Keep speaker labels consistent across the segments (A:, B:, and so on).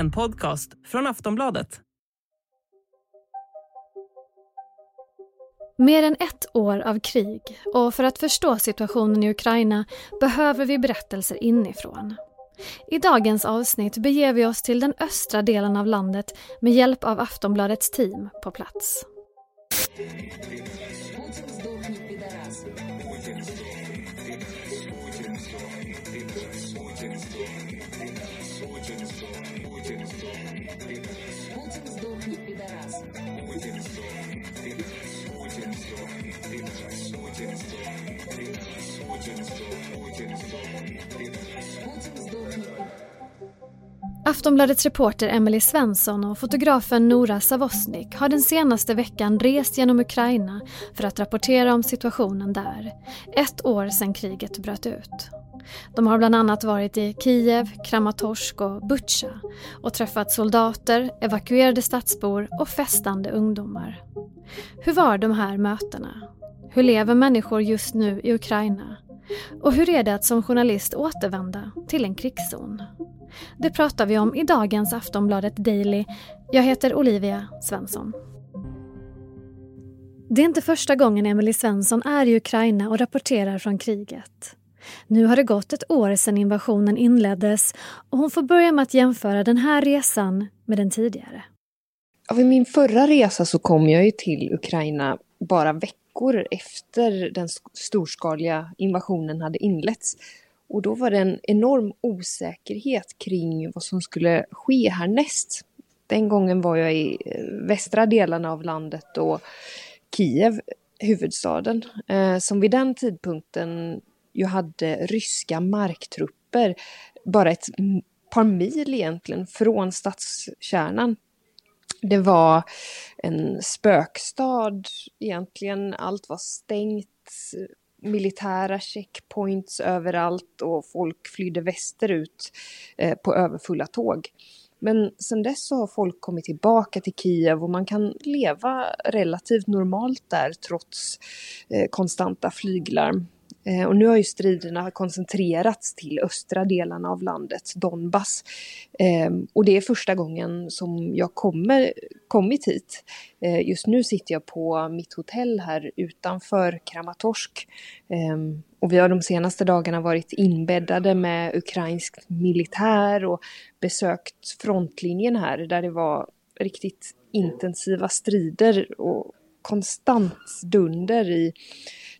A: en podcast från Aftonbladet.
B: Mer än ett år av krig och för att förstå situationen i Ukraina behöver vi berättelser inifrån. I dagens avsnitt beger vi oss till den östra delen av landet med hjälp av Aftonbladets team på plats. Aftonbladets reporter Emily Svensson och fotografen Nora Savosnik har den senaste veckan rest genom Ukraina för att rapportera om situationen där. Ett år sedan kriget bröt ut. De har bland annat varit i Kiev, Kramatorsk och Butja och träffat soldater, evakuerade stadsbor och festande ungdomar. Hur var de här mötena? Hur lever människor just nu i Ukraina? Och hur är det att som journalist återvända till en krigszon? Det pratar vi om i dagens Aftonbladet Daily. Jag heter Olivia Svensson. Det är inte första gången Emily Svensson är i Ukraina och rapporterar från kriget. Nu har det gått ett år sedan invasionen inleddes och hon får börja med att jämföra den här resan med den tidigare.
C: vid min förra resa så kom jag ju till Ukraina bara veckor efter den storskaliga invasionen hade inletts. Och då var det en enorm osäkerhet kring vad som skulle ske härnäst. Den gången var jag i eh, västra delarna av landet och Kiev, huvudstaden, eh, som vid den tidpunkten ju hade ryska marktrupper bara ett par mil egentligen från stadskärnan. Det var en spökstad egentligen, allt var stängt, militära checkpoints överallt och folk flydde västerut eh, på överfulla tåg. Men sen dess så har folk kommit tillbaka till Kiev och man kan leva relativt normalt där trots eh, konstanta flyglarm. Eh, och nu har ju striderna koncentrerats till östra delarna av landet, Donbass. Ehm, och det är första gången som jag kommer, kommit hit. Eh, just nu sitter jag på mitt hotell här utanför Kramatorsk. Ehm, och vi har de senaste dagarna varit inbäddade med ukrainsk militär och besökt frontlinjen här där det var riktigt intensiva strider och konstant dunder i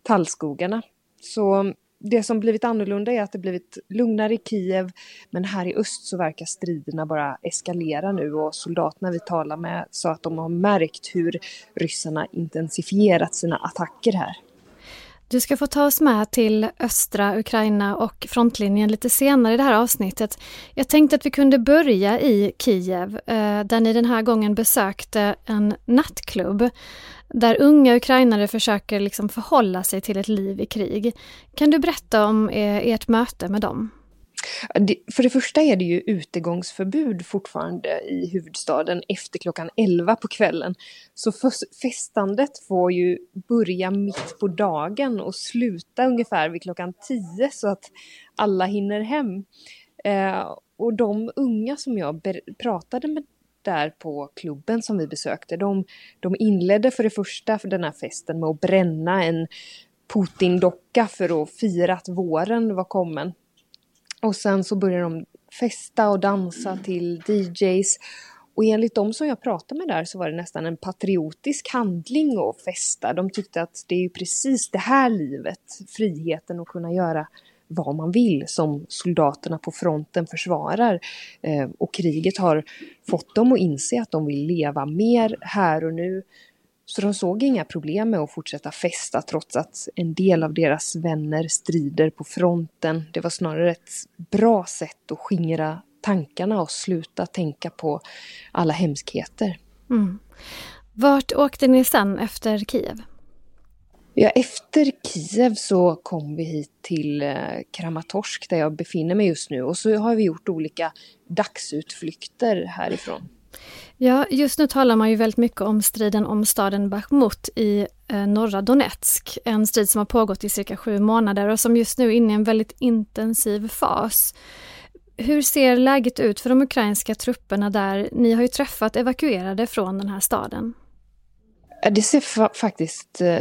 C: tallskogarna. Så det som blivit annorlunda är att det blivit lugnare i Kiev men här i öst så verkar striderna bara eskalera nu och soldaterna vi talar med sa att de har märkt hur ryssarna intensifierat sina attacker här.
B: Du ska få ta oss med till östra Ukraina och frontlinjen lite senare i det här avsnittet. Jag tänkte att vi kunde börja i Kiev eh, där ni den här gången besökte en nattklubb där unga ukrainare försöker liksom förhålla sig till ett liv i krig. Kan du berätta om eh, ert möte med dem?
C: För det första är det ju utegångsförbud fortfarande i huvudstaden efter klockan 11 på kvällen. Så festandet får ju börja mitt på dagen och sluta ungefär vid klockan 10 så att alla hinner hem. Eh, och de unga som jag pratade med där på klubben som vi besökte, de, de inledde för det första för den här festen med att bränna en Putin-docka för att fira att våren var kommen. Och sen så började de festa och dansa till DJs. Och enligt de som jag pratade med där så var det nästan en patriotisk handling att festa. De tyckte att det är precis det här livet, friheten att kunna göra vad man vill som soldaterna på fronten försvarar. Eh, och kriget har fått dem att inse att de vill leva mer här och nu. Så de såg inga problem med att fortsätta festa trots att en del av deras vänner strider på fronten. Det var snarare ett bra sätt att skingra tankarna och sluta tänka på alla hemskheter. Mm.
B: Vart åkte ni sen efter Kiev?
C: Ja, efter Kiev så kom vi hit till eh, Kramatorsk där jag befinner mig just nu och så har vi gjort olika dagsutflykter härifrån.
B: Ja, just nu talar man ju väldigt mycket om striden om staden Bachmut i eh, norra Donetsk. En strid som har pågått i cirka sju månader och som just nu är inne i en väldigt intensiv fas. Hur ser läget ut för de ukrainska trupperna där? Ni har ju träffat evakuerade från den här staden.
C: Det ser fa faktiskt eh,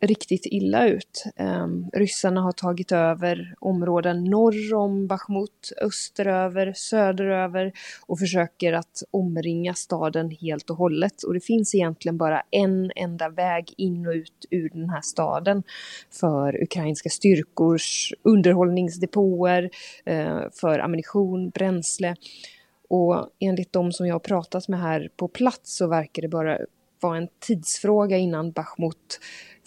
C: riktigt illa ut. Um, ryssarna har tagit över områden norr om Bachmut, österöver, söderöver och försöker att omringa staden helt och hållet. Och det finns egentligen bara en enda väg in och ut ur den här staden för ukrainska styrkors underhållningsdepåer, uh, för ammunition, bränsle. Och enligt de som jag har pratat med här på plats så verkar det bara var en tidsfråga innan Bachmut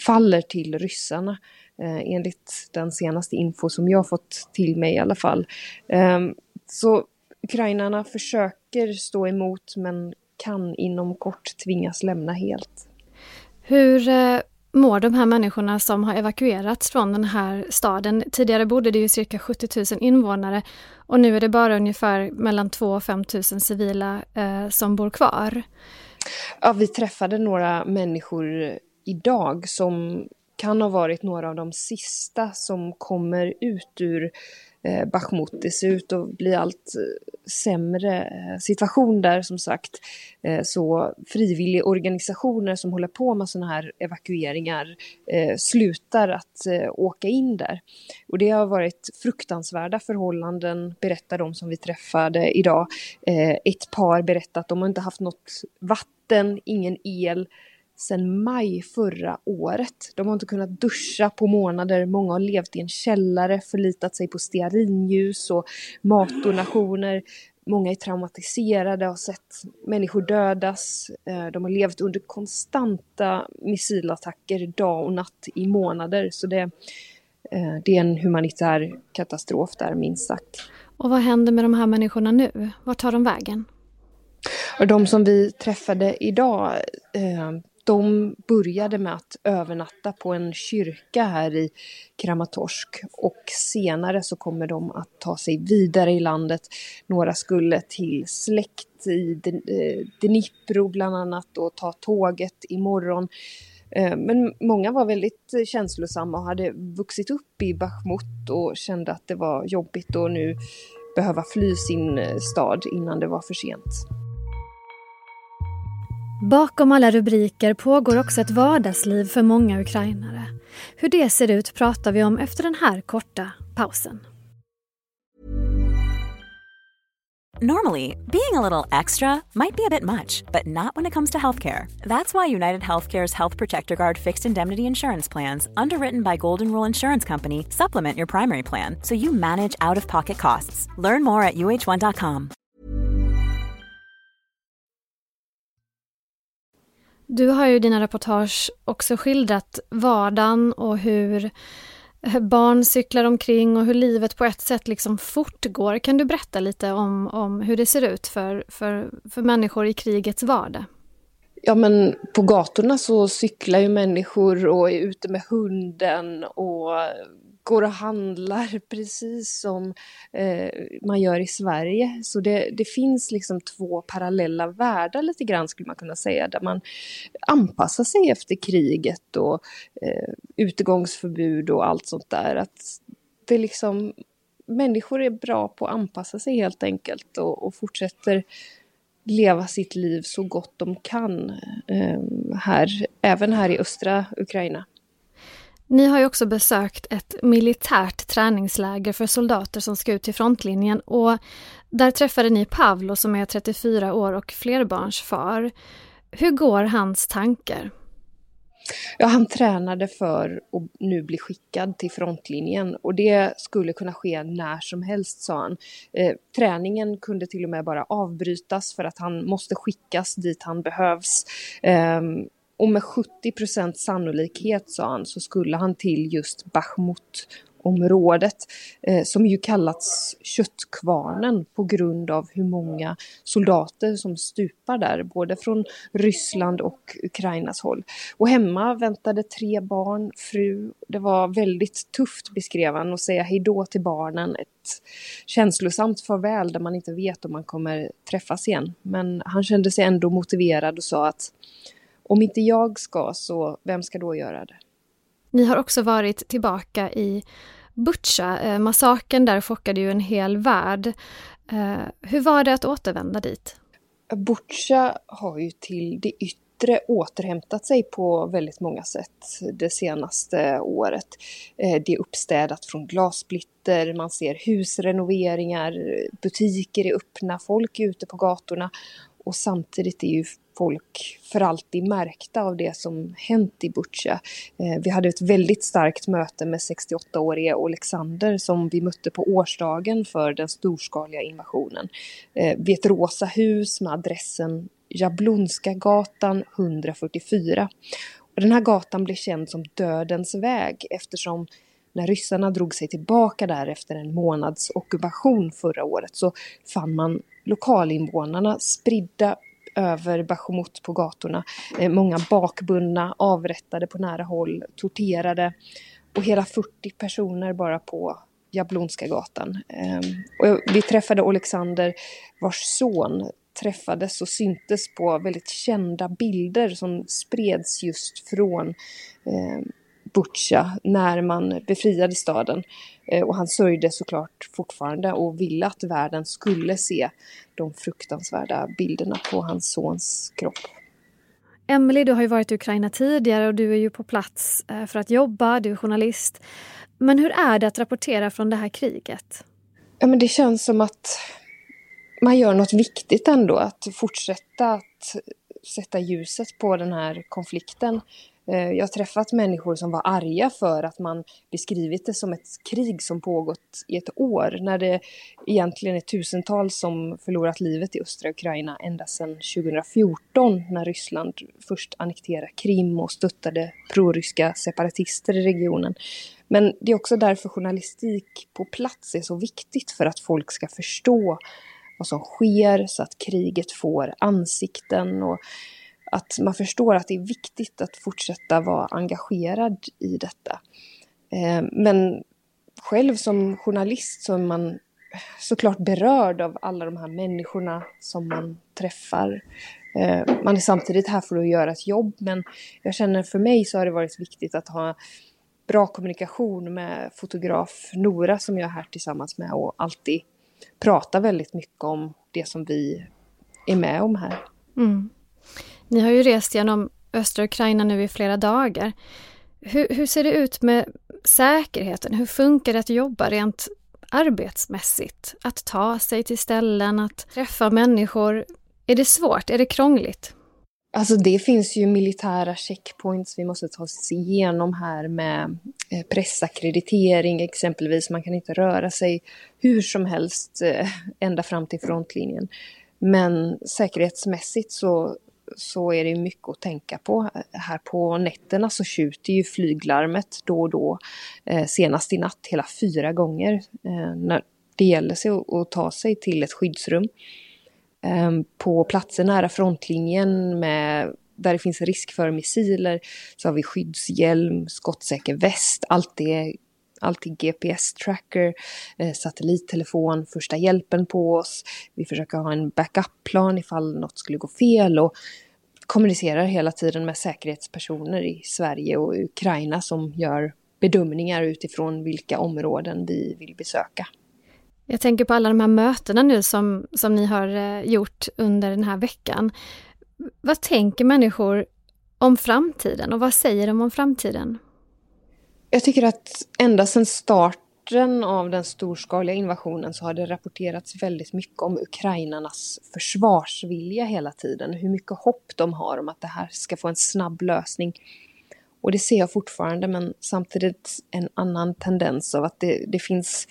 C: faller till ryssarna. Eh, enligt den senaste info som jag fått till mig i alla fall. Eh, så ukrainarna försöker stå emot men kan inom kort tvingas lämna helt.
B: Hur eh, mår de här människorna som har evakuerats från den här staden? Tidigare bodde det ju cirka 70 000 invånare och nu är det bara ungefär mellan 2 och 5 000 civila eh, som bor kvar.
C: Ja, vi träffade några människor idag som kan ha varit några av de sista som kommer ut ur eh, Bachmut. Det ser ut att bli allt eh, sämre eh, situation där som sagt. Eh, så frivilligorganisationer som håller på med sådana här evakueringar eh, slutar att eh, åka in där. Och det har varit fruktansvärda förhållanden berättar de som vi träffade idag. Eh, ett par berättar att de har inte haft något vatten, ingen el sedan maj förra året. De har inte kunnat duscha på månader. Många har levt i en källare, förlitat sig på stearinljus och matdonationer. Många är traumatiserade, har sett människor dödas. Eh, de har levt under konstanta missilattacker dag och natt i månader. Så det, eh, det är en humanitär katastrof där, minst sagt.
B: Och vad händer med de här människorna nu? Vart tar de vägen?
C: de som vi träffade idag eh, de började med att övernatta på en kyrka här i Kramatorsk och senare så kommer de att ta sig vidare i landet. Några skulle till släkt i eh, Dnipro bland annat och ta tåget imorgon. Eh, men många var väldigt känslosamma och hade vuxit upp i Bachmut och kände att det var jobbigt att nu behöva fly sin eh, stad innan det var för sent.
B: Bakom alla rubriker pågår också ett vardagsliv för många ukrainare. Hur det ser ut pratar vi om efter den här korta pausen.
D: Normally, being a little extra might be a bit much, but not when it comes to healthcare. That's why United Healthcare's Health Protector Guard fixed indemnity insurance plans, underwritten by Golden Rule Insurance Company, supplement your primary plan so you manage out of pocket costs. Learn more at uh1.com.
B: Du har ju i dina reportage också skildrat vardagen och hur barn cyklar omkring och hur livet på ett sätt liksom fortgår. Kan du berätta lite om, om hur det ser ut för, för, för människor i krigets vardag?
C: Ja men på gatorna så cyklar ju människor och är ute med hunden och går och handlar precis som eh, man gör i Sverige. Så det, det finns liksom två parallella världar lite grann skulle man kunna säga där man anpassar sig efter kriget och eh, utegångsförbud och allt sånt där. Att det liksom, människor är bra på att anpassa sig helt enkelt och, och fortsätter leva sitt liv så gott de kan eh, här, även här i östra Ukraina.
B: Ni har ju också besökt ett militärt träningsläger för soldater som ska ut till frontlinjen och där träffade ni Pavlo som är 34 år och flerbarnsfar. Hur går hans tankar?
C: Ja, han tränade för att nu bli skickad till frontlinjen och det skulle kunna ske när som helst sa han. Eh, träningen kunde till och med bara avbrytas för att han måste skickas dit han behövs. Eh, och med 70% sannolikhet, sa han, så skulle han till just Bachmut området eh, som ju kallats köttkvarnen på grund av hur många soldater som stupar där, både från Ryssland och Ukrainas håll. Och hemma väntade tre barn, fru. Det var väldigt tufft, beskrev han, att säga hejdå till barnen. Ett känslosamt farväl där man inte vet om man kommer träffas igen. Men han kände sig ändå motiverad och sa att om inte jag ska, så vem ska då göra det?
B: Ni har också varit tillbaka i Butja, eh, massakern där chockade ju en hel värld. Eh, hur var det att återvända dit?
C: Butja har ju till det yttre återhämtat sig på väldigt många sätt det senaste året. Eh, det är uppstädat från glassplitter, man ser husrenoveringar, butiker är öppna, folk är ute på gatorna och samtidigt är ju folk för alltid märkta av det som hänt i Butja. Eh, vi hade ett väldigt starkt möte med 68-årige Alexander som vi mötte på årsdagen för den storskaliga invasionen. Eh, vid ett rosa hus med adressen Jablonska gatan 144. Och den här gatan blev känd som Dödens väg eftersom när ryssarna drog sig tillbaka där efter en månads ockupation förra året så fann man lokalinvånarna spridda över Bachmut på gatorna. Eh, många bakbundna, avrättade på nära håll, torterade och hela 40 personer bara på Jablonska gatan. Ehm, och vi träffade Alexander vars son träffades och syntes på väldigt kända bilder som spreds just från eh, Butja när man befriade staden. Eh, och han sörjde såklart fortfarande och ville att världen skulle se de fruktansvärda bilderna på hans sons kropp.
B: Emelie, du har ju varit i Ukraina tidigare och du är ju på plats eh, för att jobba, du är journalist. Men hur är det att rapportera från det här kriget?
C: Ja, men det känns som att man gör något viktigt ändå, att fortsätta att sätta ljuset på den här konflikten. Eh, jag har träffat människor som var arga för att man beskrivit det som ett krig som pågått i ett år, när det egentligen är tusentals som förlorat livet i östra Ukraina ända sedan 2014 när Ryssland först annekterade Krim och stöttade proryska separatister i regionen. Men det är också därför journalistik på plats är så viktigt för att folk ska förstå vad som sker så att kriget får ansikten och att man förstår att det är viktigt att fortsätta vara engagerad i detta. Eh, men själv som journalist så är man såklart berörd av alla de här människorna som man träffar. Eh, man är samtidigt här för att göra ett jobb men jag känner för mig så har det varit viktigt att ha bra kommunikation med fotograf Nora som jag är här tillsammans med och alltid prata väldigt mycket om det som vi är med om här. Mm.
B: Ni har ju rest genom östra Ukraina nu i flera dagar. Hur, hur, ser det ut med säkerheten? Hur funkar det att jobba rent arbetsmässigt? Att ta sig till ställen, att träffa människor. Är det svårt? Är det krångligt?
C: Alltså det finns ju militära checkpoints vi måste ta oss igenom här med pressakkreditering pressackreditering exempelvis. Man kan inte röra sig hur som helst eh, ända fram till frontlinjen. Men säkerhetsmässigt så så är det mycket att tänka på. Här på nätterna så tjuter ju flyglarmet då och då. Eh, senast i natt hela fyra gånger. Eh, när det gäller sig att ta sig till ett skyddsrum. Ehm, på platser nära frontlinjen med där det finns risk för missiler så har vi skyddshjälm, skottsäker väst, allt det alltid GPS-tracker, eh, satellittelefon, första hjälpen på oss. Vi försöker ha en backup-plan ifall något skulle gå fel och kommunicerar hela tiden med säkerhetspersoner i Sverige och Ukraina som gör bedömningar utifrån vilka områden vi vill besöka.
B: Jag tänker på alla de här mötena nu som, som ni har eh, gjort under den här veckan. Vad tänker människor om framtiden och vad säger de om framtiden?
C: Jag tycker att ända sedan starten av den storskaliga invasionen så har det rapporterats väldigt mycket om ukrainarnas försvarsvilja hela tiden. Hur mycket hopp de har om att det här ska få en snabb lösning. Och det ser jag fortfarande men samtidigt en annan tendens av att det, det finns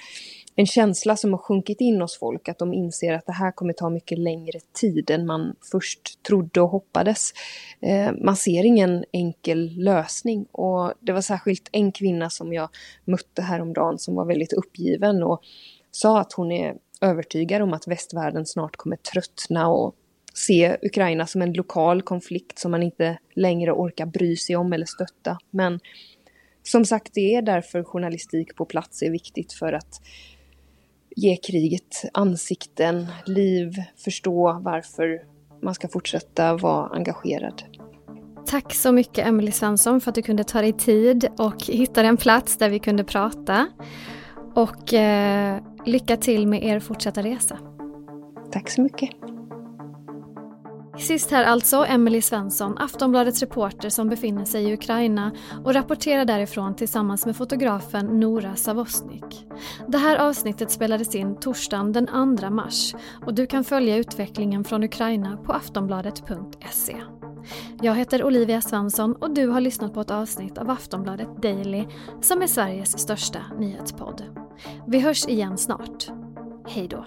C: en känsla som har sjunkit in hos folk, att de inser att det här kommer ta mycket längre tid än man först trodde och hoppades. Eh, man ser ingen enkel lösning och det var särskilt en kvinna som jag mötte häromdagen som var väldigt uppgiven och sa att hon är övertygad om att västvärlden snart kommer tröttna och se Ukraina som en lokal konflikt som man inte längre orkar bry sig om eller stötta. Men som sagt, det är därför journalistik på plats är viktigt för att ge kriget ansikten, liv, förstå varför man ska fortsätta vara engagerad.
B: Tack så mycket Emelie Svensson för att du kunde ta dig tid och hitta en plats där vi kunde prata. Och eh, lycka till med er fortsatta resa.
C: Tack så mycket.
B: Sist här alltså Emelie Svensson, Aftonbladets reporter som befinner sig i Ukraina och rapporterar därifrån tillsammans med fotografen Nora Savosnik. Det här avsnittet spelades in torsdagen den 2 mars och du kan följa utvecklingen från Ukraina på aftonbladet.se. Jag heter Olivia Svensson och du har lyssnat på ett avsnitt av Aftonbladet Daily som är Sveriges största nyhetspodd. Vi hörs igen snart. Hej då!